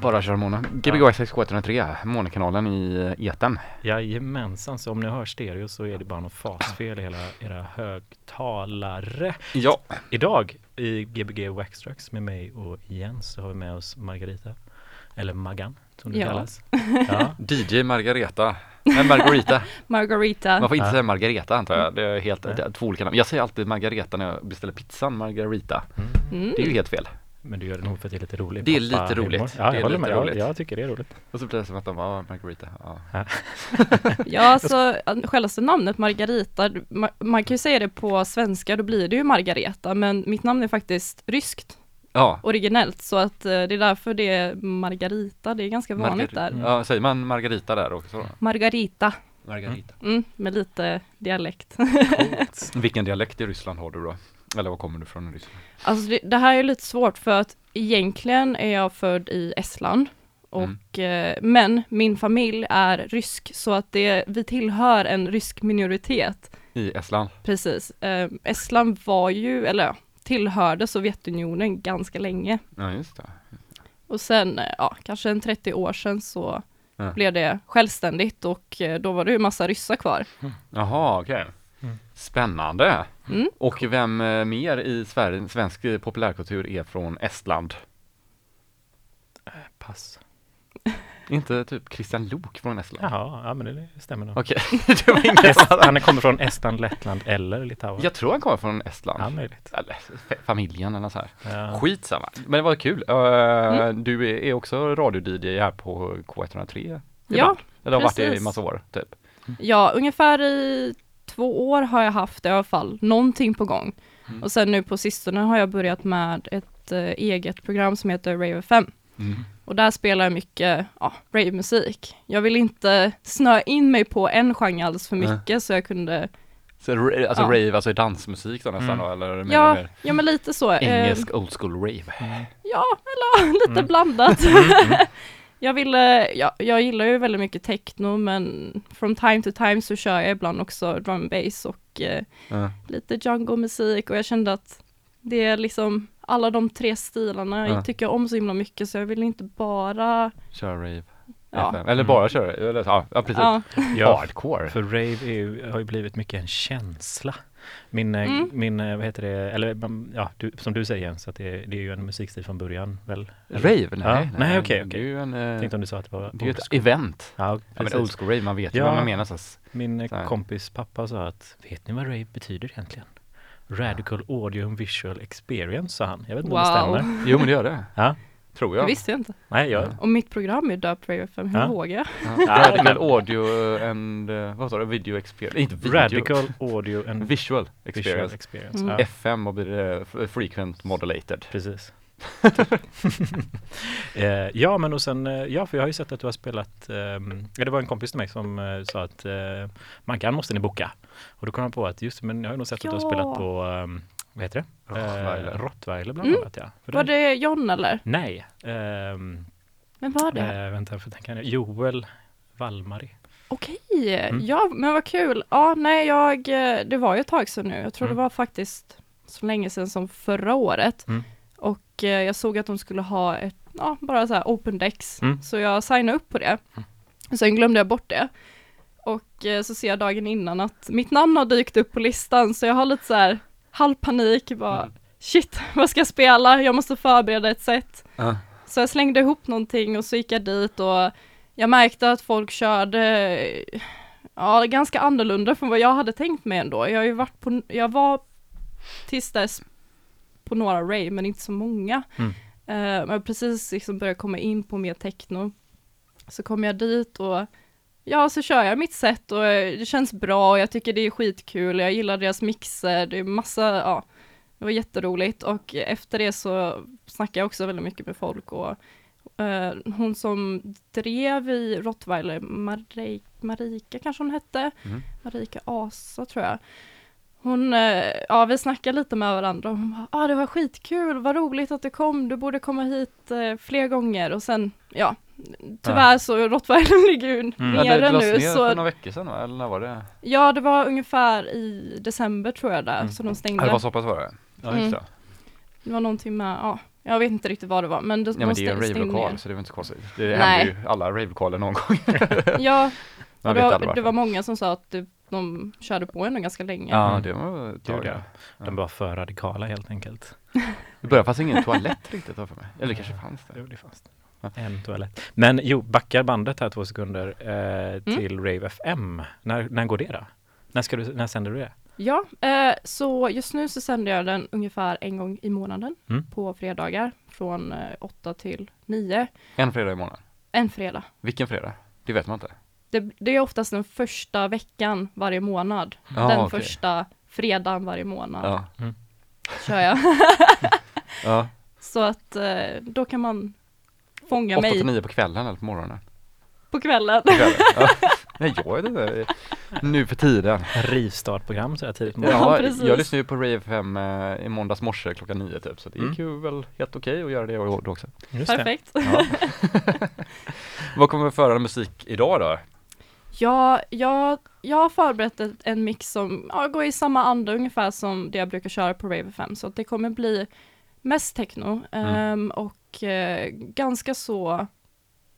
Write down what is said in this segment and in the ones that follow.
Bara köra mono. Gbg Access 703, monokanalen i etern. Jajamensan, så om ni hör stereo så är det bara något fasfel i hela era högtalare. Ja. Idag i Gbg Waxtrax med mig och Jens så har vi med oss Margarita. Eller Maggan som det Ja. kallas. Ja. DJ Margareta. Nej, Margarita. Margarita. Man får inte Ja. säga Margareta antar jag. Det är helt det är två olika namn. Jag säger alltid Margareta när jag beställer pizzan, Margarita. Mm. Mm. Det är ju helt fel. Men du gör det nog för att det är lite roligt. Det är lite roligt. Ja, jag håller med. roligt. Jag, jag tycker det är roligt. Och så blir det som att de var Margarita. Ja. Ja, alltså självaste namnet Margarita, ma- man kan ju säga det på svenska, då blir det ju Margareta, men mitt namn är faktiskt ryskt, Ja. originellt, så att eh, det är därför det är Margarita, det är ganska vanligt Margar- där. Ja, säger man Margarita där också? då? Margarita, Margarita. mm, med lite dialekt. Vilken dialekt i Ryssland har du då? Eller var kommer du från i Ryssland? Alltså det, det här är lite svårt för att egentligen är jag född i Estland. Och, eh, men min familj är rysk så att det, vi tillhör en rysk minoritet. I Estland? Precis. Eh, Estland var ju, eller tillhörde Sovjetunionen ganska länge. Ja, just det. Och sen, eh, ja, kanske en 30 år sedan så Ja. blev det självständigt och eh, då var det ju massa ryssar kvar. Jaha, okej. Mm. Spännande. Mm. Och vem eh, mer i Sverige, svensk eh, populärkultur är från Estland? Pass. Inte typ Christian Lok från Estland? Jaha, ja men det stämmer nog. Okej, annat. han kommer från Estland, Lettland eller Litauen. Jag tror han kommer från Estland. Ja, möjligt. Eller fa- familjen eller så här. Ja. Skitsamma. Men det var kul. Uh, Du är, också radio-DJ här på K103? Ja, ibland. Eller har varit det i precis. massa år, typ. Ja, ungefär i två år har jag haft i alla fall någonting på gång. Mm. Och sen nu på sistone har jag börjat med ett eh, eget program som heter Rave FM. Mm. Och där spelar jag mycket ja, rave-musik. Jag vill inte snöa in mig på en genre alldeles för Nej. mycket så jag kunde, Så alltså Ja. rave, alltså dansmusik då nästan Mm. då, eller ja, mer ja men lite så. eh, engelsk old school rave? Mm. ja, eller lite Mm. blandat. Jag ville, ja, jag gillar ju väldigt mycket techno men from time to time så kör jag ibland också drum bass och eh, Ja. lite jungle-musik och jag kände att det är liksom alla de tre stilarna Ja. jag tycker om så himla mycket så jag vill inte bara, Kör rave. ja, FM. Eller bara köra, eller ja, precis. ja, Hardcore. för rave är har ju blivit mycket en känsla. Min, eh, Mm. min eh, vad heter det, eller mm, ja, du, som du säger Jens, att det, är- det är ju en musikstil från början väl? Eller? Rave? Nej, Ja, nej, okej, Det är okej. ju en, eh, Tänkte om du sa att det var det är ju ett event. Ja, Ja, men old school rave, man vet ju Ja. vad man menar. Så. Min Så kompis pappa sa att, vet ni vad rave betyder egentligen? Radical Audio and Visual Experience, sa han. Jag vet inte om det wow. stämmer. Jo men det gör det. Ja. Tror Det jag. visste jag inte. Nej, jag, Ja. Och mitt program är döpt Rave FM, hur Ja. vågar jag? Ja. Radical audio and, eh, vad sa du, video experience? Inte video. Radical Audio and Visual Visual experience. Experience. Mm. Ja, FM, vad blir det? F- Frequent modulated. precis. eh, ja, men och sen, eh, ja, för jag har ju sett att du har spelat, ja, det var en kompis till mig som eh, sa att eh, Maggan måste ni boka. Och då kom jag på att just men jag har ju nog sett att du har Ja. spelat på, ehm, vad heter det? Rottweiler. Eh, Rottweiler bland Mm. annat ja. För Var den- det John eller? Nej, ehm, Men var det? eh, vänta, för tänka nu. Joel Valmari. Okej, Mm. ja men vad kul. Ja, nej jag, eh, det var ju ett tag sedan nu. Jag tror Mm. det var faktiskt så länge sedan som förra året. Mm. Och eh, jag såg att de skulle ha ett, ja bara så här open decks. Mm. Så jag signade upp på det. Sen glömde jag bort det. Och eh, så ser jag dagen innan att mitt namn har dykt upp på listan så jag har lite så här halvpanik bara Mm. shit, vad ska jag spela? Jag måste förbereda ett set. Ja. Så jag slängde ihop någonting och så gick jag dit och jag märkte att folk körde ja, ganska annorlunda från vad jag hade tänkt mig ändå. Jag har ju varit på, jag var tills dess på några rave men inte så många. Mm. Eh, men precis liksom började komma in på mer techno. Så kom jag dit och ja, så kör jag mitt set och eh, det känns bra och jag tycker det är skitkul. Jag gillar deras mixer, det är massa, ja, det var jätteroligt och efter det så snackade jag också väldigt mycket med folk och eh, hon som drev i Rottweiler, Marika kanske hon hette, Mm. Marika Asa tror jag. Hon, eh, ja vi snackade lite med varandra och hon bara, ah, det var skitkul, vad roligt att du kom, du borde komma hit eh, fler gånger och sen, ja, tyvärr så Rottweiler ligger ju Mm. Ja, det, nere det lades nu ner för några veckor sedan va? eller när var det? ja det var ungefär i december tror jag där, Mm. så de Ja, stängde. det var så pass var det? Ja, Mm. det. Det var någonting med, ja, Jag vet inte riktigt vad det var, men de, Ja men det är ju en rave-lokal så det är väl inte så konstigt. Det Nej. händer ju alla rave-lokaler någon gång. Ja, det, var, det var många som sa att det, de körde på ändå ganska länge. Ja Mm. det var ett tag, ja. De var för radikala helt enkelt. I början fanns ingen toalett riktigt för mig. Eller kanske fanns det. Jo, det fanns det. En toalett. Men jo, backar bandet här två sekunder Mm. eh, till Rave FM. När, när går det då? När, ska du, när sänder du det? Ja, eh, så just nu så sänder jag den ungefär en gång i månaden Mm. på fredagar från eh, 8 till 9. En fredag i månaden. En fredag. Vilken fredag? Det vet man inte. Det, det är oftast den första veckan varje månad. Ja, den okej. första fredagen varje månad Ja. kör jag. ja. så att eh, då kan man fånga 8 mig 9 på kvällen eller på morgonen? på kvällen. På kvällen. Ja. Nej jag vet inte. Nu för tiden. Rivstartprogram så här tidigt på Ja, morgonen. Ja, precis. jag lyssnade ju på Rave 5 eh, i måndags morse klockan nio typ så det gick Mm. ju väl helt okej att göra det då också. Just det. Perfekt. Ja. Vad kommer vi föra musik idag då? Ja, jag, jag har förberett ett- en mix som ja, går i samma anda ungefär som det jag brukar köra på Rave 5 så att det kommer bli mest techno Mm. ehm, och eh, ganska så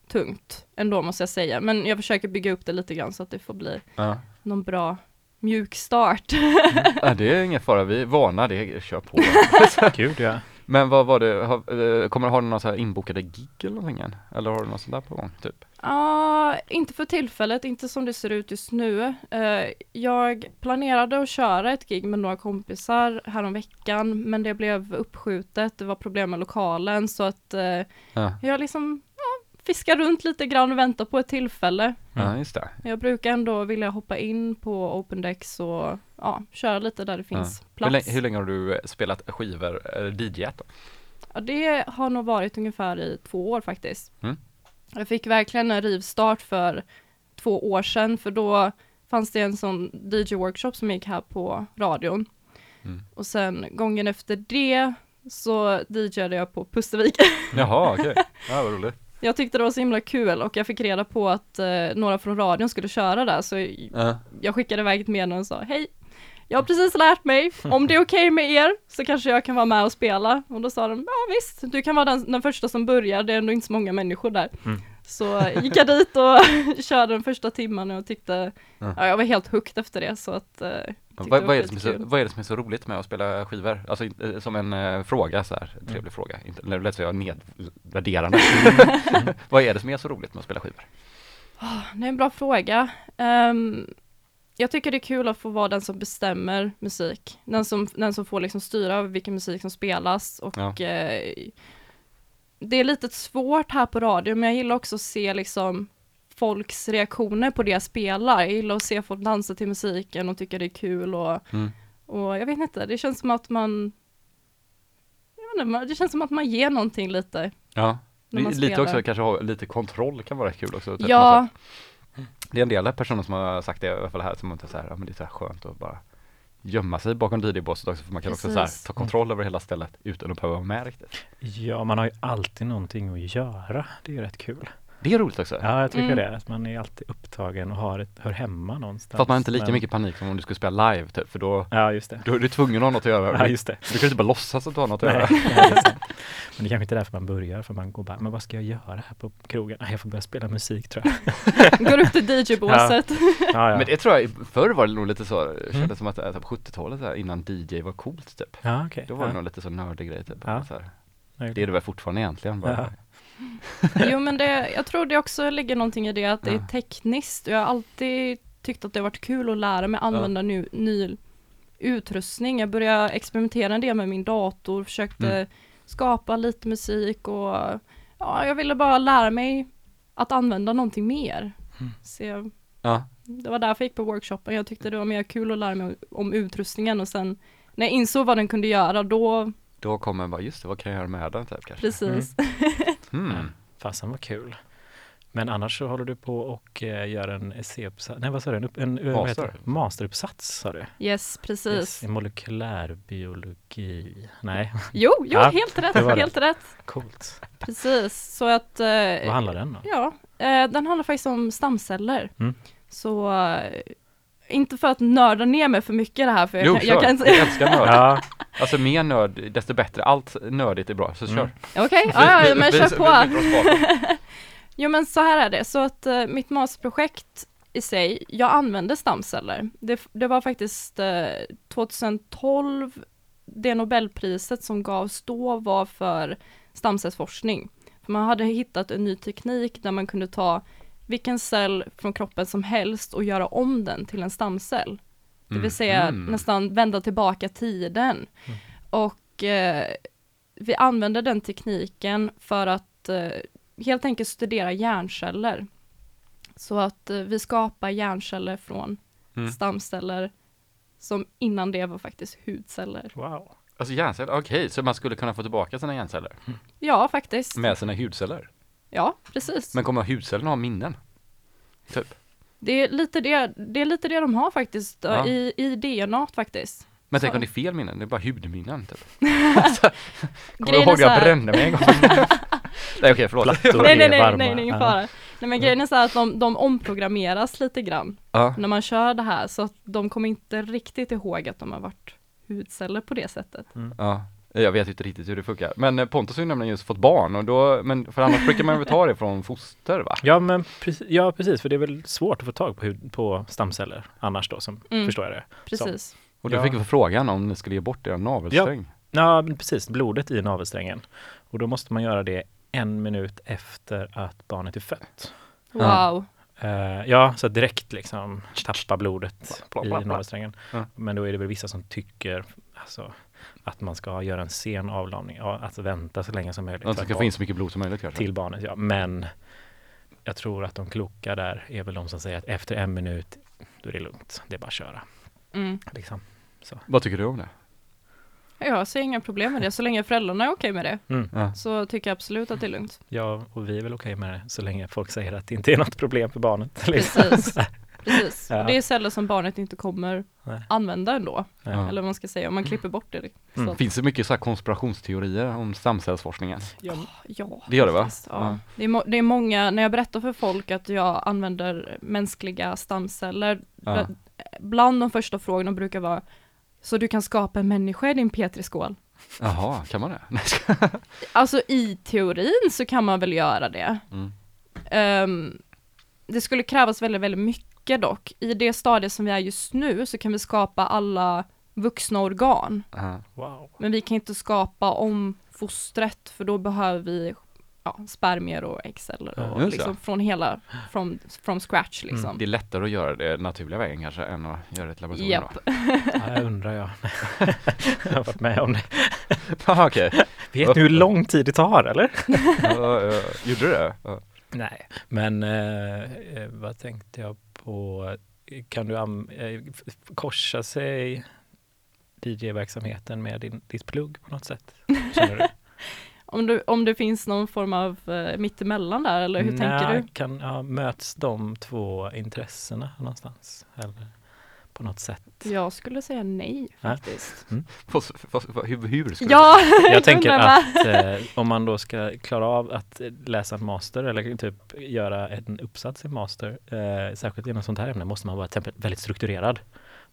tungt ändå måste jag säga. Men jag försöker bygga upp det lite grann så att det får bli Ja. någon bra mjuk start. Ja, det är ingen fara, vi är vana, det kör på. Gud ja. Men vad var det, har, eh, kommer du ha några så här inbokade gig eller någonting än? Eller har du något sånt där på gång typ? Ja, inte för tillfället, inte som det ser ut just nu. Eh, jag planerade att köra ett gig med några kompisar häromveckan, men det blev uppskjutet. Det var problem med lokalen, så att eh, Ja, jag liksom fiskar runt lite grann och väntar på ett tillfälle. ja just det. Jag brukar ändå vilja hoppa in på OpenDex och ja, köra lite där det finns Hur, plats. länge, hur länge har du eh, spelat skivor, eller DJat då? Ja, det har nog varit ungefär i två år faktiskt. Mm. Jag fick verkligen en rivstart för två år sedan, för då fanns det en sån DJ-workshop som gick här på radion. Mm. Och sen gången efter det så DJade jag på Pustervik. Jaha, okej. Ja, vad roligt. Jag tyckte det var så himla kul och jag fick reda på att eh, några från radion skulle köra där, så Ja, jag skickade iväg ett meddelande och sa hej, jag har precis lärt mig, om det är okej med er så kanske jag kan vara med och spela. Och då sa de, ja visst, du kan vara den, den första som börjar, det är ändå inte så många människor där. Mm. Så gick jag dit och körde den första timmen och tyckte, Ja. ja jag var helt hooked efter det så att eh, vad, det vad, är det som är så, vad är det som är så roligt med att spela skivor? Alltså inte- som en eh, fråga så här, trevlig Mm. fråga. Inte, eller lätt säga nedvärderande. vad är det som är så roligt med att spela skivor? Det är en bra fråga. Ehm, jag tycker det är kul att få vara den som bestämmer musik. Den som, den som får liksom styra över vilken musik som spelas och Ja. eh, det är lite svårt här på radio men jag gillar också att se liksom folks reaktioner på det jag spelar. Jag gillar att se folk dansa till musiken och tycka det är kul och, Mm. och jag vet inte, det känns som att man jag vet inte, det känns som att man ger någonting lite. Ja, lite spelar. också kanske ha lite kontroll kan vara kul också. typ. Ja, Alltså, det är en del personer som har sagt det i alla fall här som inte så här, ja men det är så här skönt att bara gömma sig bakom DJ-båset också för man kan också så här, Precis. ta kontroll över hela stället utan att behöva vara med riktigt. Ja, man har ju alltid någonting att göra. Det är ju rätt kul. Det är roligt också. Ja, jag tycker Mm. det. Att man är alltid upptagen och har ett, hör hemma någonstans. För att man inte lika Men- mycket panik som om du skulle spela live typ, för då, Ja, just det. då är du tvungen att ha något att göra. Ja, just det. Du kan inte bara låtsas att du har något att Nej, göra. ja, just det. Men det kanske inte är därför man börjar, för man går bara, men vad ska jag göra här på krogen? Nej, jag får börja spela musik tror jag. går upp till DJ-båset. Ja, ja. Men det tror jag, förr var det nog lite så, det kändes Mm. som att äh, på 70-talet så här, innan DJ var coolt typ. ja okej. Då var det ja. nog lite så nördig grej typ. Ja. Så här. möjligt. Det är det väl fortfarande egentligen bara. Ja. Jo men det, jag tror det också ligger någonting i det att det är Ja. tekniskt. Jag har alltid tyckt att det har varit kul att lära mig använda ny, ny utrustning. Jag började experimentera en del med min dator, försökte Mm. skapa lite musik och ja, jag ville bara lära mig att använda någonting mer. Mm. Så jag, Ja. det var därför jag gick på workshopen. Jag tyckte det var mer kul att lära mig om utrustningen och sen när jag insåg vad den kunde göra då, Då kommer man bara, just det, vad kan jag göra med den typ kanske? precis. Mm. Fasen vad kul. Men annars så håller du på och eh, gör en essäuppsats, nej vad sa du, en, en eh, Master. masteruppsats sa du? Yes, precis. Yes, I molekylärbiologi. Nej, Jo, jo, Ja, helt rätt, det var det. helt rätt. coolt. Precis, så att... Eh, Vad handlar den om? Ja, eh, den handlar faktiskt om stamceller. Mm. Så inte för att nörda ner mig för mycket i det här, för jag, Jo, kan, jag kan Jag älskar nörd. Ja, Alltså mer nörd, desto bättre. Allt nördigt är bra, så Mm. kör. Okej, ja, ja, men kör på. Jo men så här är det, så att eh, mitt masterprojekt i sig, jag använde stamceller. Det, det var faktiskt eh, 2012, det Nobelpriset som gavs då var för stamcellsforskning. För man hade hittat en ny teknik där man kunde ta vilken cell från kroppen som helst och göra om den till en stamcell. Det vill säga Mm. nästan vända tillbaka tiden. Och eh, vi använde den tekniken för att eh, helt enkelt studera hjärnceller. Så att eh, vi skapar hjärnceller från Mm. stamceller som innan det var faktiskt hudceller. wow. Alltså hjärnceller, okej, så man skulle kunna få tillbaka sina hjärnceller Ja, faktiskt. med sina hudceller? Ja, precis. Men kommer hudcellerna ha minnen? Typ. Det är lite det, det, är lite det de har faktiskt, Ja. i, i DNA faktiskt. Men tänk om det är fel minnen, det är bara hudminnen typ. alltså, kommer du ihåg jag brände mig en gång? nej okej, förlåt. Nej, nej, nej, nej, är ingen Ja. fara. Nej men grejen är så här att de, de omprogrammeras lite grann Ja. när man kör det här, så att de kommer inte riktigt ihåg att de har varit hudceller på det sättet. ja, jag vet inte riktigt hur det funkar. Men eh, Pontus har ju nämligen just fått barn och då, men för annars brukar man väl ta det från foster va? Ja, men precis, ja, precis, för det är väl svårt att få tag på, på stamceller annars då, som Mm. förstår jag det. Precis. Och då Ja. fick vi frågan om ni skulle ge bort er navelsträng. Ja, men precis, blodet i navelsträngen. Och då måste man göra det en minut efter att barnet är fött. Ja. Wow. Eh, ja, så direkt liksom tappa blodet Bla, bla, i bla, bla. navelsträngen. Ja. Men då är det väl vissa som tycker alltså, att man ska göra en sen avlamning, ja, alltså vänta så länge som möjligt. Att det ska att få in så mycket blod som möjligt kanske. till barnet, ja. Men jag tror att de kloka där är väl de som säger att efter en minut, då är det lugnt. Det är bara att köra. Mm. Liksom. Vad tycker du om det? Jag ser inga problem med det, så länge föräldrarna är okej med det, Mm. Ja. så tycker jag absolut att det är lugnt. Ja, och vi är väl okej med det så länge folk säger att det inte är något problem för barnet. liksom. Precis. Precis. Ja. Och det är celler som barnet inte kommer Nej. använda ändå, Ja. eller vad man ska säga, om man klipper bort det. Mm. Finns det mycket så här konspirationsteorier om stamcellsforskningen? Ja, Ja, Det gör det va? faktiskt, ja. Det, är det är många, när jag berättar för folk att jag använder mänskliga stamceller, bland de första frågorna brukar vara så du kan skapa en människa i din Petri-skål? Jaha, kan man det? Alltså i teorin så kan man väl göra det. Mm. Ehm, det skulle krävas väldigt, väldigt mycket dock. I det stadiet som vi är just nu så kan vi skapa alla vuxna organ. Ja. wow. Men vi kan inte skapa om fostret för då behöver vi ja, spermier och äggceller och just det. liksom från hela, from, from scratch liksom. Mm, Det är lättare att göra det naturliga vägen kanske än att göra det i ett laboratorium då? Ja, jag undrar jag. jag har varit med om det. Jaha, okej. Vet ni hur lång tid det tar eller? Ja, ja, Gjorde du det? Ja. Nej, men eh, eh, vad tänkte jag på? Kan du eh, korsa sig DJ-verksamheten med din, ditt plugg på något sätt? Du? Om, du, om det finns någon form av uh, mittemellan där eller hur tänker Nej, du? Kan, ja, möts de två intressena någonstans? Eller på något sätt? Jag skulle säga nej faktiskt. Fast- hur, hur skulle Ja, Jag tänker att eh, om man då ska klara av att eh, läsa en master eller typ göra en uppsats i master, eh, särskilt inom sånt här ämne, måste man vara väldigt strukturerad.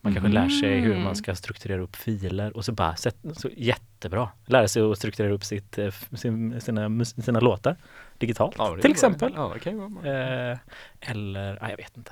Man kanske lär sig hur Mm. man ska strukturera upp filer och så bara, sätt, så jättebra, lära sig att strukturera upp sitt, eh, sin, sina, sina låtar digitalt Ja, till exempel. Ja. Eh, eller, ah, jag vet inte.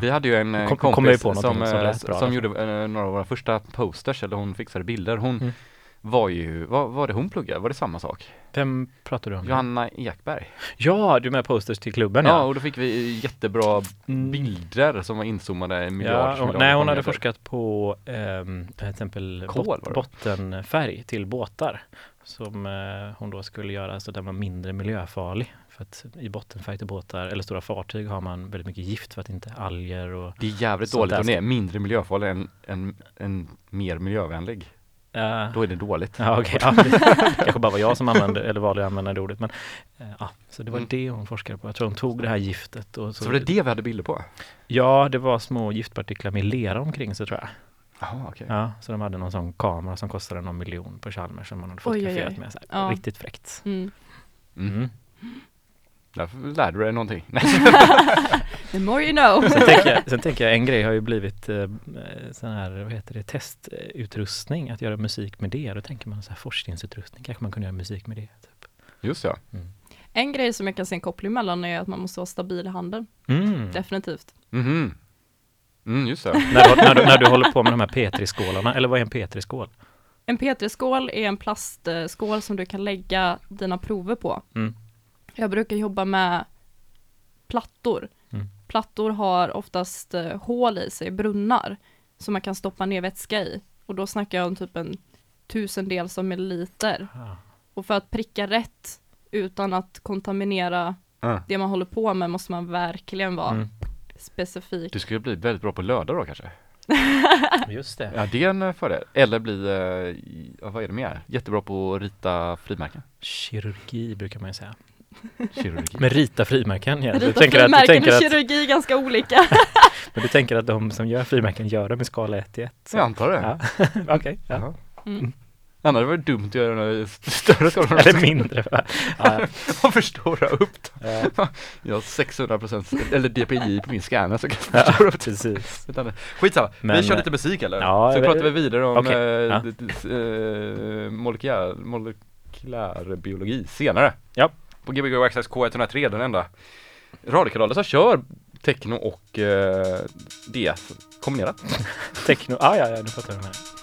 Vi hade ju en eh, Kom- kompis på som, som eh, bra som gjorde eh, några av våra första posters, eller hon fixade bilder. Hon Mm. var ju, vad var det hon pluggade? Var det samma sak? Vem pratar du om? Johanna Ekberg. Ja, du med posters till klubben Ja, ja. och då fick vi jättebra Mm. bilder som var inzoomade en miljard. Ja, och, nej, hon hade forskat på ehm, till exempel Kol, bot, bottenfärg till båtar. Som eh, hon då skulle göra så den var mindre miljöfarlig. För att i båtar eller stora fartyg har man väldigt mycket gift för att inte alger och Det är jävligt dåligt om det är mindre miljöfarlig än, än, än mer miljövänlig. Ja, Då är det dåligt. ja, okej. ja, det kanske bara var jag som använde, eller valde att använda det ordet. Men, eh, ja, så det var Mm. det hon forskade på. Jag tror hon tog det här giftet. Och så, Så var det det vi hade bilder på? Ja, det var små giftpartiklar med lera omkring sig tror jag. Jaha, okej. Ja, så de hade någon sån kamera som kostade någon miljon på Chalmers som man hade Oj, oj, fotograferat oj. med. Så här, Ja. Riktigt fräckt. Mm. Mm. Mm. Därför lärde du dig någonting. The more you know. Sen tänker, jag, sen tänker jag en grej har ju blivit eh, sån här, vad heter det, testutrustning, att göra musik med det. Då tänker man så här forskningsutrustning, kanske man kunde göra musik med det. Typ. Just ja. En grej som jag kan se en koppling mellan är att man måste vara stabil i handen. Mm. Definitivt. Mhm. Mm, just det. när, du, när, du, när du håller på med de här Petri-skålarna, eller vad är en Petri-skål? En P3-skål är en plastskål som du kan lägga dina prover på. Mm. Jag brukar jobba med plattor. Mm. Plattor har oftast eh, hål i sig, brunnar, som man kan stoppa ner vätska i. Och då snackar jag om typ en tusendels av milliliter. Ah. Och för att pricka rätt utan att kontaminera Ah. det man håller på med måste man verkligen vara Mm. specifik. Du skulle bli väldigt bra på lördag då kanske? Just det. Ja, det är en eh, fördel. Eller bli, eh, vad är det mer? Jättebra på att rita frimärken. Kirurgi brukar man ju säga. Kirurgi. Men rita frimärken, ja. Du Rita tänker, att, du, frimärken tänker och att, kirurgi är ganska olika. men du tänker att de som gör frimärken gör det med skala 1 till 1? Jag antar det. Ja. Okej, ja. Jaha. Mm. Annars var det dumt att göra några st- större skalor. Eller mindre. va? Ja, Man förstora upp det. ja. Jag har 600% eller DPI på min scanner så kan jag Ja, förstora upp det. precis. Skitsamma, vi Men, kör lite musik eller? ja, så pratar vi vidare om Okej, eh, ja. eh, molekylär, molekylär biologi senare. Ja. På Gbg Access K103, den enda radiokanalen som kör techno och eh, DS kombinerat. Techno, ah, ja, ja, nu fattar jag med.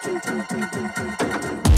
どんどんどんどんどんどん」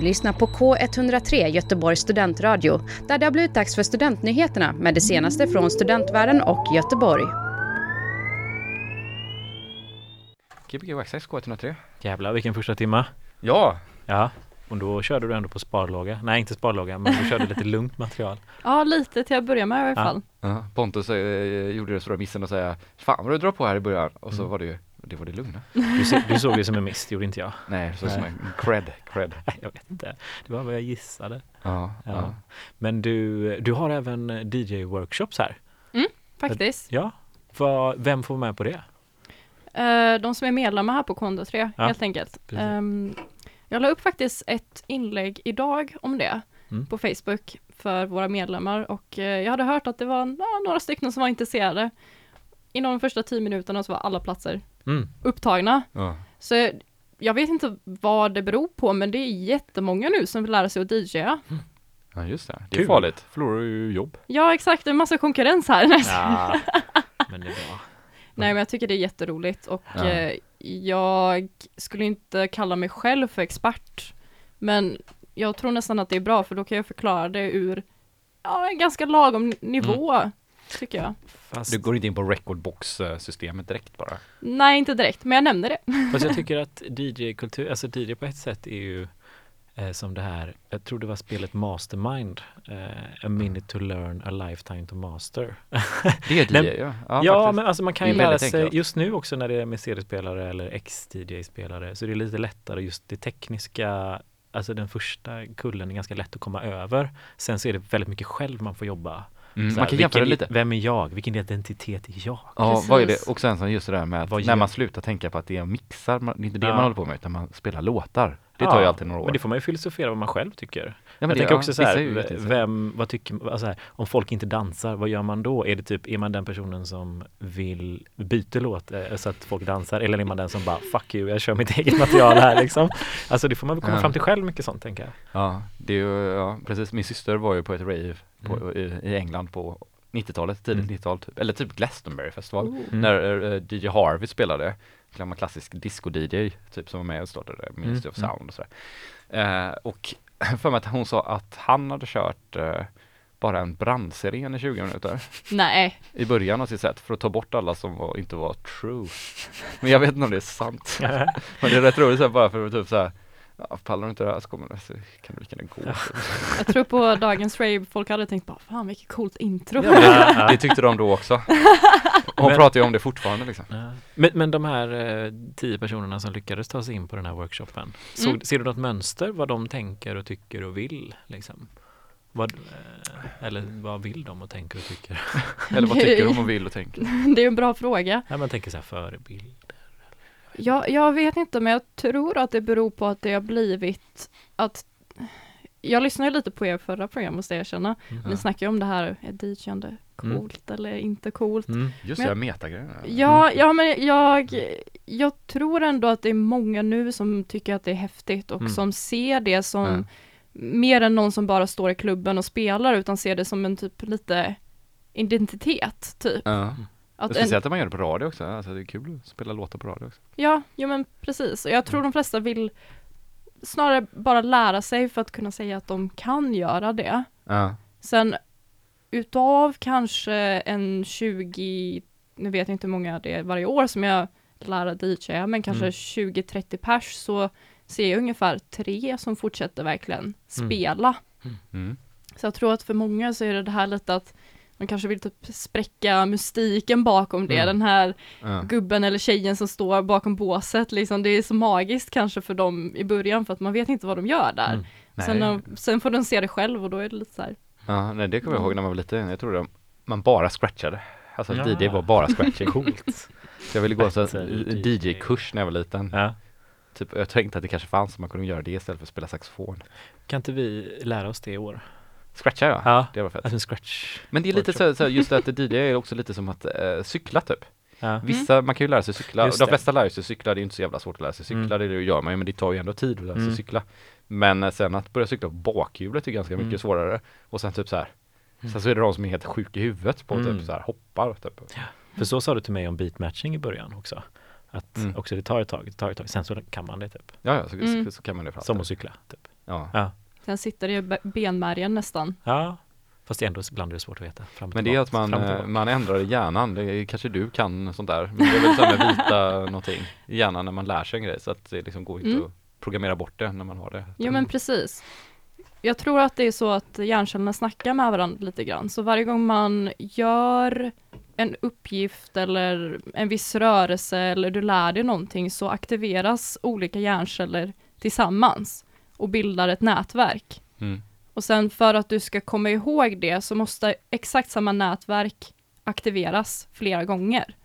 Du lyssnar på K103 Göteborgs studentradio där det har blivit dags för studentnyheterna med det senaste från studentvärlden och Göteborg. Gbg Waxxax K103. Jävlar vilken första timma. Ja! Ja, och då körde du ändå på sparlåga. Nej, inte sparlåga, men du körde lite lugnt material. Ja, lite till att börja med i alla Ja. fall. ja. Pontus eh, gjorde det stora missen att säga Fan vad du drar på här i början och så Mm. var det ju det var det lugna. Du, se, du såg det som en miss, det gjorde inte jag. Nej, så som Nej. en cred, cred. Nej, Jag vet inte. Det var vad jag gissade. Ja, Ja. ja. Men du, du har även DJ-workshops här. Faktiskt. Ja. Vad, vem får vara med på det? Eh, de som är medlemmar här på K103 Ja, helt enkelt. precis. Ehm, jag la upp faktiskt ett inlägg idag om det Mm. på Facebook för våra medlemmar och eh, jag hade hört att det var ja, några stycken som var intresserade. Inom de första tio minuterna så var alla platser Mm. upptagna. ja. Så jag vet inte vad det beror på men det är jättemånga nu som vill lära sig att DJa. Ja just det, det är Kul. farligt, förlorar ju jobb. Ja exakt, det är en massa konkurrens här. Ja, men det är bra. Nej men jag tycker det är jätteroligt och Ja. eh, jag skulle inte kalla mig själv för expert. Men jag tror nästan att det är bra för då kan jag förklara det ur ja, en ganska lagom nivå. Tycker jag. Fast, Du går inte in på recordbox-systemet direkt bara. Nej inte direkt, men jag nämnde det. fast jag tycker att DJ-kultur, alltså DJ på ett sätt är ju eh, som det här, jag tror det var spelet Mastermind, eh, A minute to learn, a lifetime to master. Det är DJ Nej, ja. Ja, faktiskt. men alltså man kan Det ju är lära sig, just nu också när det är med CD-spelare eller ex-DJ-spelare, så det är lite lättare just det tekniska, alltså den första kullen är ganska lätt att komma över. Sen så är det väldigt mycket själv man får jobba. Mm, man kan jämföra vilken- lite. Vem är jag? Vilken identitet är jag? Ja, vad är Precis. det? Och sen så just det där med att när man slutar tänka på att det är mixar, man, det är inte det Ja. man håller på med utan man spelar låtar. Det Ja, tar ju alltid några år. Men det får man ju filosofera vad man själv tycker. ja, men jag det- tänker ja, också så här, vem, vad tycker alltså här, om folk inte dansar, vad gör man då? Är det typ, är man den personen som vill byta låt eh, så att folk dansar eller är man den som bara fuck you, jag kör mitt eget material här liksom? Alltså det får man väl komma Ja. fram till själv mycket sånt tänker jag. Ja, det är ju, ja precis. Min syster var ju på ett rave på, Mm. i, i England på 90-talet, tidigt Mm. 90-tal typ. Eller typ Glastonbury festival. Oh. Mm. När eh, DJ Harvey spelade, gammal klassisk disco-DJ typ som var med och startade Ministry of Mm, Sound och sådär. Eh, och för mig att hon sa att han hade kört eh, bara en brandsiren i 20 minuter Nej, i början av sitt set för att ta bort alla som var, inte var true. Men jag vet inte om det är sant. Men det är rätt roligt så här, bara för att typ såhär Ja, pallar du inte det här så kommer det, så kan du lika gärna gå. jag tror på dagens rave, folk hade tänkt bara fan vilket coolt intro. Ja, det, det tyckte de då också. Hon Men- pratar ju om det fortfarande liksom. Ja. Men, men de här eh, tio personerna som lyckades ta sig in på den här workshopen, såg, Mm. ser du något mönster vad de tänker och tycker och vill? Liksom? Vad, eh, eller vad vill de och tänker och tycker? Eller vad tycker de och vill och tänker? Det är en bra fråga. Ja, man tänker så här förebild. Jag, jag vet inte, men jag tror att det beror på att det har blivit att jag lyssnade lite på er förra program måste jag erkänna. Mm. Ni snackar ju om det här, är DJande coolt eller inte coolt? Mm. Just Men- det, metagrejen. Ja, ja men jag, jag tror ändå att det är många nu som tycker att det är häftigt och Mm. som ser det som mer än någon som bara står i klubben och spelar utan ser det som en typ lite identitet, typ. Att en, Speciellt att man gör det på radio också, alltså det är kul att spela låtar på radio också. ja, ja men precis. Jag tror de flesta vill snarare bara lära sig för att kunna säga att de kan göra det. Ja. Sen utav kanske en 20, nu vet jag inte hur många det är varje år som jag lär att DJa, men kanske Mm. 20-30 pers så ser jag ungefär tre som fortsätter verkligen spela. Mm. Så jag tror att för många så är det det här lite att man kanske vill typ spräcka mystiken bakom det, Mm. den här Ja. gubben eller tjejen som står bakom båset liksom, det är så magiskt kanske för dem i början för att man vet inte vad de gör där. Mm. Sen, när- sen får de se det själv och då är det lite så här, Ja, nej det kommer jag ihåg när man var liten. Jag trodde man bara scratchade. Alltså Ja. DJ var bara scratching. Coolt. Så jag ville gå en. DJ-kurs när jag var liten. Ja. Typ, jag tänkte att det kanske fanns, så man kunde göra det istället för att spela saxofon. Kan inte vi lära oss det i år? Scratcha ja, Ja. det var fett. Alltså scratch. Men det är lite så, så just att DJ är också lite som att eh, cykla typ. Ja. Vissa, man kan ju lära sig cykla, Just de det. flesta lär sig cykla, det är inte så jävla svårt att lära sig cykla, Mm. det gör man ju men det tar ju ändå tid att lära sig Mm. cykla. Men eh, sen att börja cykla på bakhjulet är ganska mycket Mm. svårare. Och sen typ så här. Mm. Sen så är det de som är helt sjuka i huvudet på Mm. typ så här hoppar typ. För så sa du till mig om beatmatching i början också. Att Mm. också det tar ett tag, det tar ett tag, sen så kan man det typ. Ja, ja så, Mm. så, så kan man det för Som att cykla typ. Ja. Ja. Sen sitter i be- benmärgen nästan. ja. Fast ändå ibland är det svårt att veta. Men det är att man, eh, man ändrar i hjärnan, det är, kanske du kan sånt där. Men det är väl så här med vita någonting i hjärnan när man lär sig en grej så att det liksom går inte Mm. att programmera bort det när man har det. Jo men precis. Jag tror att det är så att hjärncellerna snackar med varandra lite grann. Så varje gång man gör en uppgift eller en viss rörelse eller du lär dig någonting så aktiveras olika hjärnceller tillsammans och bildar ett nätverk. Mm. Och sen för att du ska komma ihåg det så måste exakt samma nätverk aktiveras flera gånger.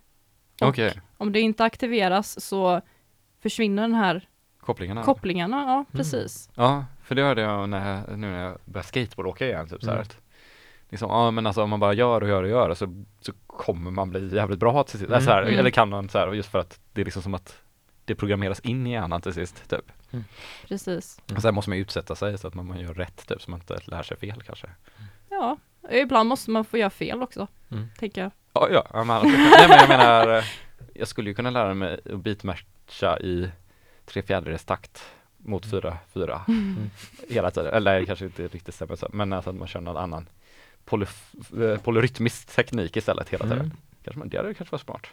Okej, Om det inte aktiveras så försvinner den här kopplingarna. kopplingarna. Ja, precis. Ja, för det hörde jag när, jag- nu när jag började skateboardåka igen, typ så här Mm. liksom, ja men alltså om man bara gör och gör och gör så, så kommer man bli jävligt bra till sist, Mm. så här, Mm. eller kan man så här, just för att det är liksom som att det programmeras in i hjärnan till sist, typ. Precis. Mm. Och sen måste man ju utsätta sig så att man, man gör rätt, typ, så man inte lär sig fel kanske. Ja, ibland måste man få göra fel också, Mm. tänker jag. Ja, ja, men, nej men jag menar, eh, jag skulle ju kunna lära mig att beatmatcha i tre fjärdedels takt mot fyra, fyra Mm. hela tiden, eller kanske inte riktigt stämmer så, men alltså att man kör någon annan polyf- eh, polyrytmisk teknik istället hela tiden. Mm. Kanske man, det hade kanske varit smart.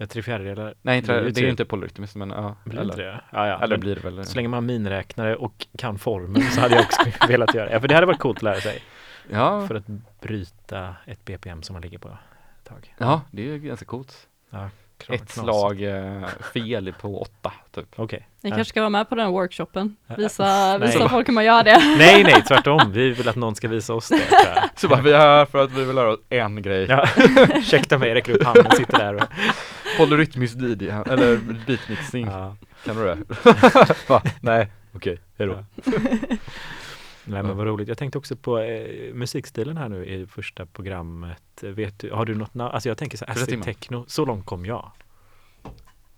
Ja, tre fjärdedelar. Nej, inte, det, ju är ju inte polyrytmiskt men ja. Blir eller, det? Ja, ja. eller men blir det väl. Så länge man har minräknare och kan formeln så hade jag också velat göra det. Ja, för det hade varit coolt att lära sig. Ja, För att bryta ett BPM som man ligger på ett tag. ja, det är ju ganska coolt. Klar- Ett knas. slag eh, fel på åtta, typ. Okej. Ni Ja. kanske ska vara med på den workshopen. Ja. Visa, Nej. visa folk hur man gör det. Nej, nej, tvärtom. Vi vill att någon ska visa oss det. jag. Så bara, vi är här för att vi vill lära oss en grej. Ja, ursäkta mig, räcker upp handen, sitter där och... Polyrytmisk DJ, eller beatmixing. Ja. Kan du det? Va? Nej, okej, hejdå. Nej men vad roligt. Jag tänkte också på eh, musikstilen här nu i första programmet. Vet du, har du något namn? Alltså jag tänker så här, acid techno, så långt kom jag.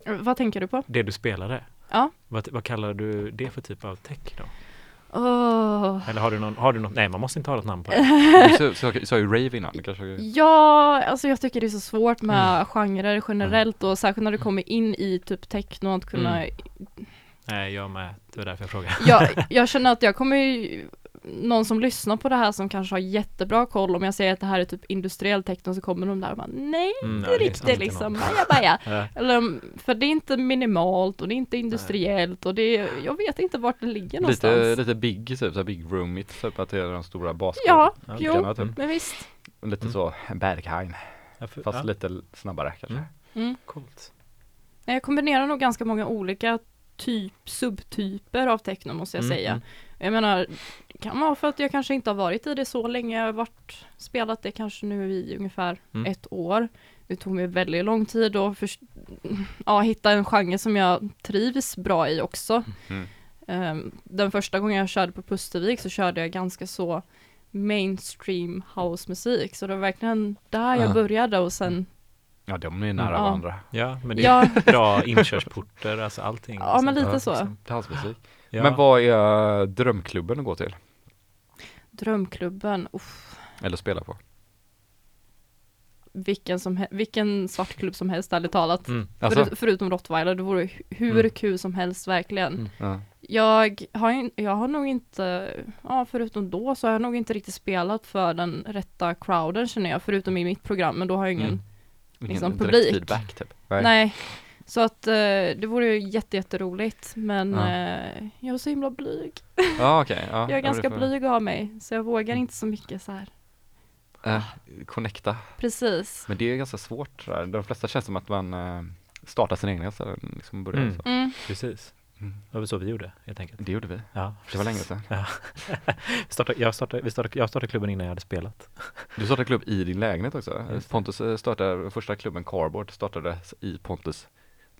Vad tänker du på? Det du spelade. Ja. Vad, vad kallar du det för typ av techno? Åh. Eller har du någon, har du något, nej man måste inte ha något namn på det. Du sa- ju rave innan, kanske Ja, alltså jag tycker det är så svårt med Mm. genrer generellt och särskilt när du kommer in i typ techno att kunna Mm. Nej jag med, det var därför jag frågade. jag, jag känner att jag kommer ju någon som lyssnar på det här som kanske har jättebra koll om jag säger att det här är typ industriell techno så kommer de där och bara nej, Mm, inte är riktigt liksom, baja baja. Ja. Eller, mm, för det är inte minimalt och det är inte industriellt och det är, jag vet inte vart det ligger någonstans. Lite, lite big, typ såhär big roomigt, typ att det är de stora basgolven. Ja, Ja, jo, typ. men visst. Lite Mm. så Berghain, Ja, för- fast ja, lite snabbare kanske. Mm. Mm. Coolt. Nej, Jag kombinerar nog ganska många olika typ, subtyper av techno måste jag Mm, säga. Mm. Jag menar, det kan vara för att jag kanske inte har varit i det så länge. Jag har varit, spelat det kanske nu i ungefär Mm. ett år. Det tog mig väldigt lång tid att först- ja, hitta en genre som jag trivs bra i också. Mm. Ehm, den första gången jag körde på Pustervik så körde jag ganska så mainstream housemusik. Så det var verkligen där jag Ja. började och sen, Ja, de är nära Ja. varandra. Ja men det är ja, bra inkörsporter, alltså allting. Ja, men liksom. lite så. liksom. Ja. Men vad är drömklubben att gå till? drömklubben, uff, Eller spela på? vilken, som, vilken svartklubb som helst ärligt talat. Mm. Alltså? Förut, förutom Rottweiler, det vore hu- hur Mm. kul som helst verkligen. Mm. Ja. Jag har, jag har nog inte, ja förutom då så har jag nog inte riktigt spelat för den rätta crowden känner jag, förutom i mitt program, men då har jag ingen, Mm. Liksom direkt publik. feedback typ? nej. Så att eh, det vore ju jätte, jätteroligt, men Ja. eh, jag är så himla blyg. Ja okej. ja, jag är ja, ganska får- blyg av mig, så jag vågar Mm. inte så mycket så här. Eh, connecta. Precis. Men det är ganska svårt sådär. De flesta känns som att man eh, startar sin egna ställen, liksom börjar Mm. så. Mm. Precis. Mm. Det var så vi gjorde helt enkelt. Det gjorde vi. Ja, Det var länge sedan. startade, jag, startade, vi startade, jag startade klubben innan jag hade spelat. Du startade klubb i din lägenhet också. Pontus eh, startade, första klubben Cardboard startade i Pontus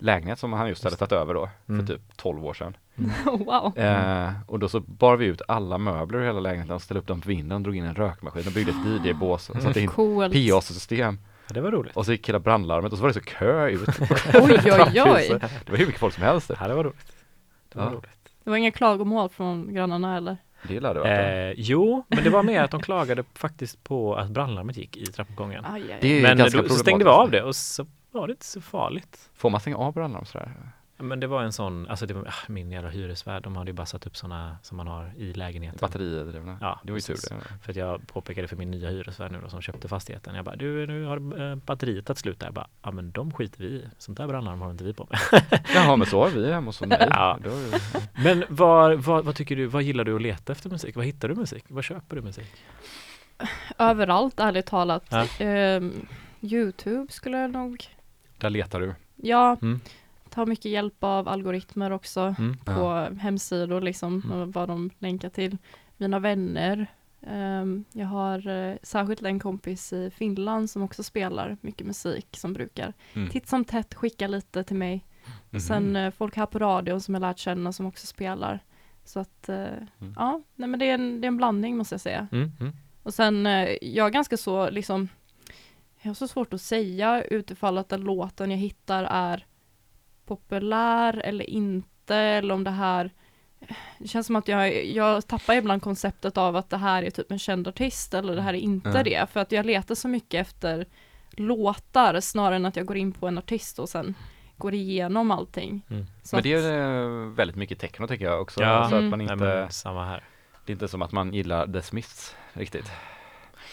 lägenhet som han just hade tagit över då Mm. för typ 12 år sedan. wow. Eh, och då så bar vi ut alla möbler i hela lägenheten och ställde upp dem på vinden, drog in en rökmaskin och byggde ett DJ-bås och satte in. PA-system Ja, det var roligt. och så gick hela brandlarmet och så var det så kö ut. Oj, oj, oj. Det var hur mycket folk som helst. Ja, det var roligt. Det var Ja. roligt. Det var inga klagomål från grannarna eller? Det lärde varit det. Eh, jo, men det var mer att de klagade faktiskt på att brandlarmet gick i trappuppgången. Men då så stängde vi av det och så var det inte så farligt. Får man stänga av brandlarm sådär? Men det var en sån, alltså det var, ah, min jävla hyresvärd, de hade ju bara satt upp såna som man har i lägenheten. Batteridrivna. Ja, det var ju tur det. För att jag påpekade för min nya hyresvärd nu då som köpte fastigheten. Jag bara, du nu har eh, batteriet tagit slut där. Jag bara, ja men de skiter vi i. Sånt där brandlarm har inte vi på med. Jaha, men så har vi hemma hos mig. Ja. Men vad, vad, vad tycker du, vad gillar du att leta efter musik? Vad hittar du musik? Vad köper du musik? Överallt, ärligt talat. Ja. Ehm, Youtube skulle jag nog, Där letar du. ja, Mm. tar mycket hjälp av algoritmer också Mm. på hemsidor liksom, Mm. och vad de länkar till. Mina vänner. Ehm, jag har eh, särskilt en kompis i Finland som också spelar mycket musik som brukar Mm. titt som tätt skicka lite till mig. Mhm. Sen eh, folk här på radion som jag lärt känna som också spelar. Så att, Mm. ja, nej men det är, en, det är en blandning måste jag säga. Mm. Mm. Och sen, jag är ganska så liksom, jag har så svårt att säga utifall att den låten jag hittar är populär eller inte, eller om det här det känns som att jag, jag tappar ibland konceptet av att det här är typ en känd artist eller det här är inte Mm. det. För att jag letar så mycket efter låtar snarare än att jag går in på en artist och sen går igenom allting. Mm. Så Men det är eh, väldigt mycket techno tycker jag också. Ja. Så att Mm. man Nej, inte, men, samma här. det är inte som att man gillar The Smiths riktigt.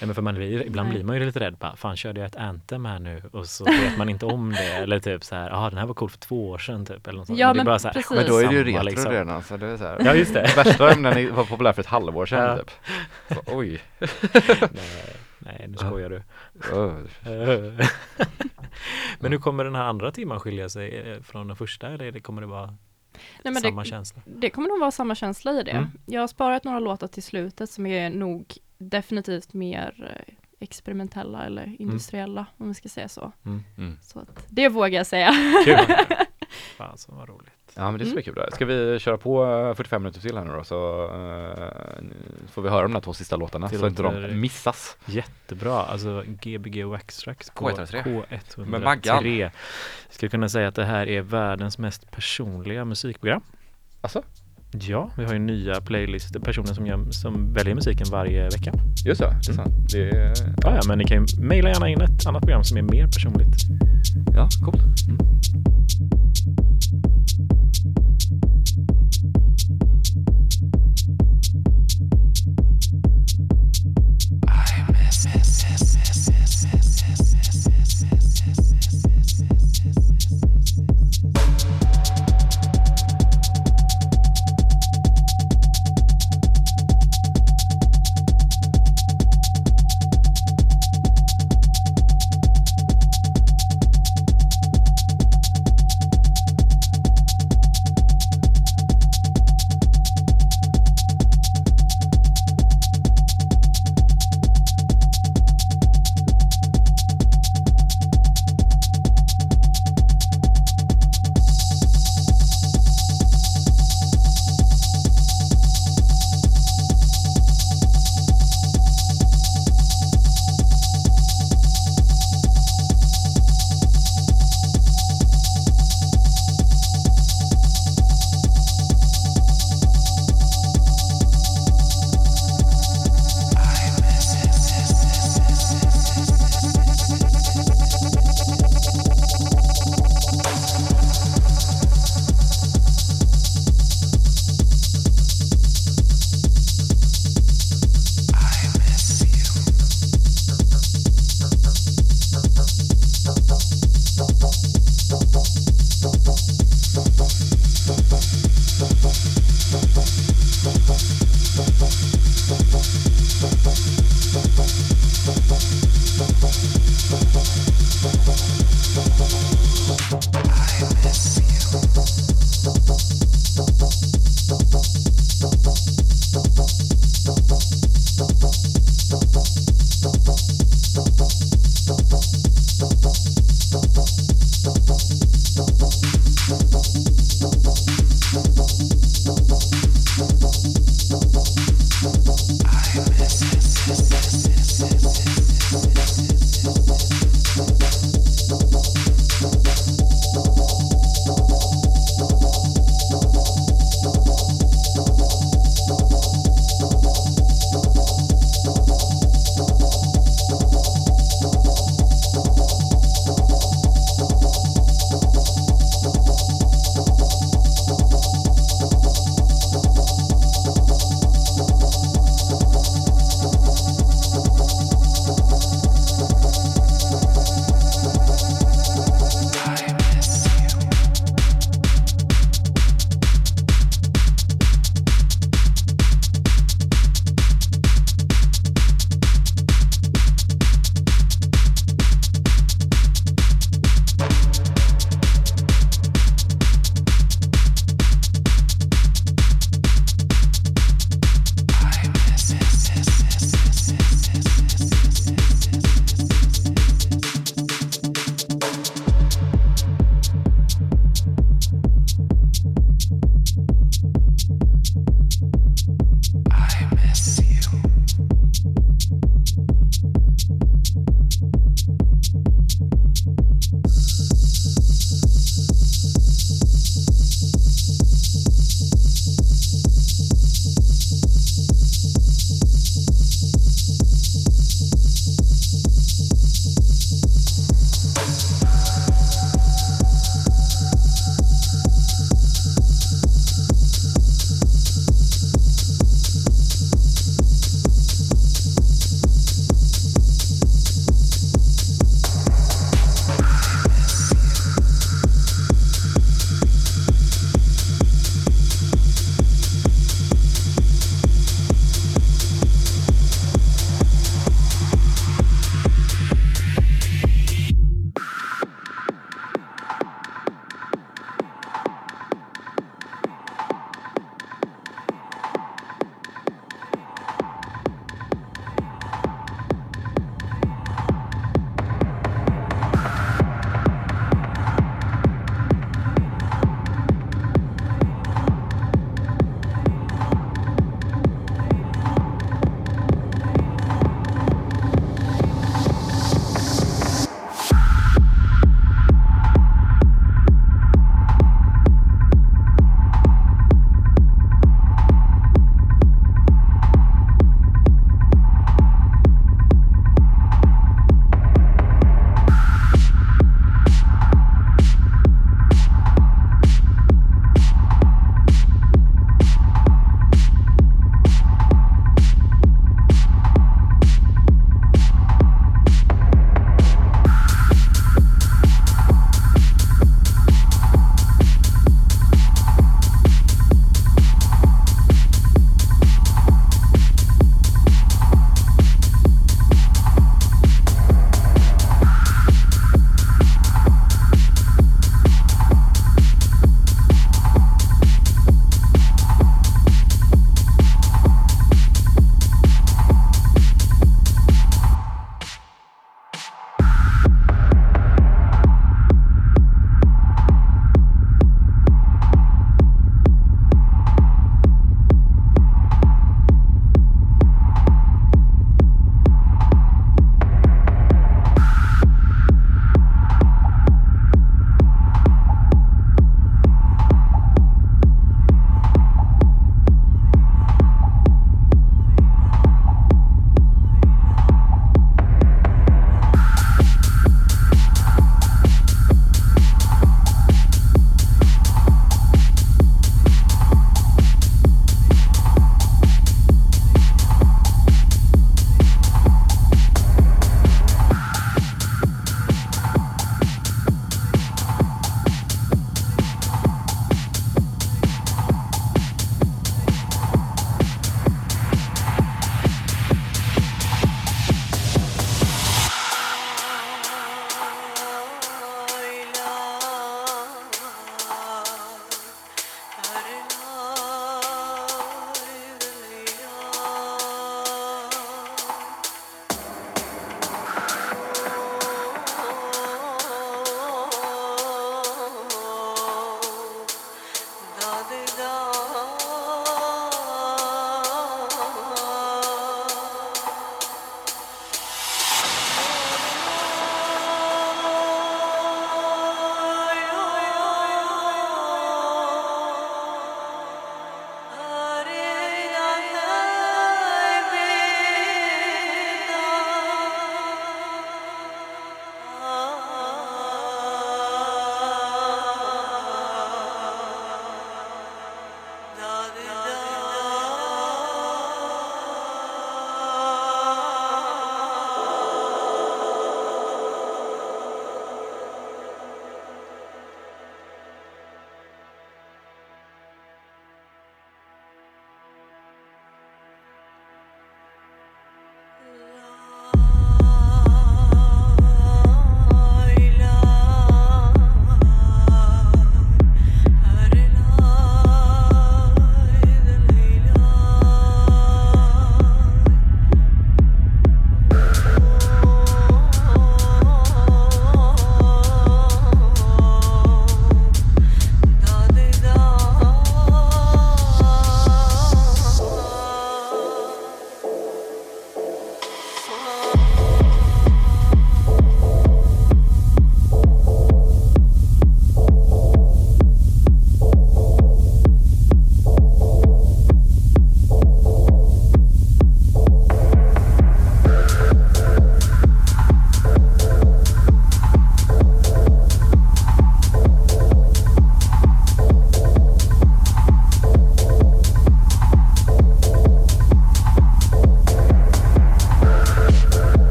Nej, men för man ibland Nej. blir man ju lite rädd. Bara, Fan, körde jag ett anthem här nu? Och så vet man inte om det. Eller typ så här, ja den här var cool för två år sedan typ. Eller något sånt. Ja, det är men bara så här, precis. Men då är det ju retro liksom. redan alltså. Det är så här. Ja, just det. Värsta om den var populär för ett halvår sedan Ja. typ. Så, oj. Nej, nej, nu skojar du. Men hur kommer den här andra timman skilja sig eh, från den första? Eller det kommer det vara Nej, men samma det, känsla? det kommer nog vara samma känsla i det. Mm. Jag har sparat några låtar till slutet som är nog definitivt mer eh, experimentella eller industriella om vi ska säga så. Mm. så att, det vågar jag säga. Kul! Fan så vad roligt. Ja men det är så Mm. mycket bra. Ska vi köra på eh, 45 minuter till här nu då så eh, får vi höra de där två sista låtarna Det så inte de missas. Jättebra, alltså Gbg Waxtrax K103. K103 Med Maggan. Jag skulle kunna säga att det här är världens mest personliga musikprogram. Alltså, Ja, vi har ju nya playlister, personer som, gör, som väljer musiken varje vecka. Just ja, det mm. är sant. Det är... Ja, ja, men ni kan ju mejla gärna in ett annat program som är mer personligt. Ja, coolt. Mm. Ah,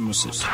musik.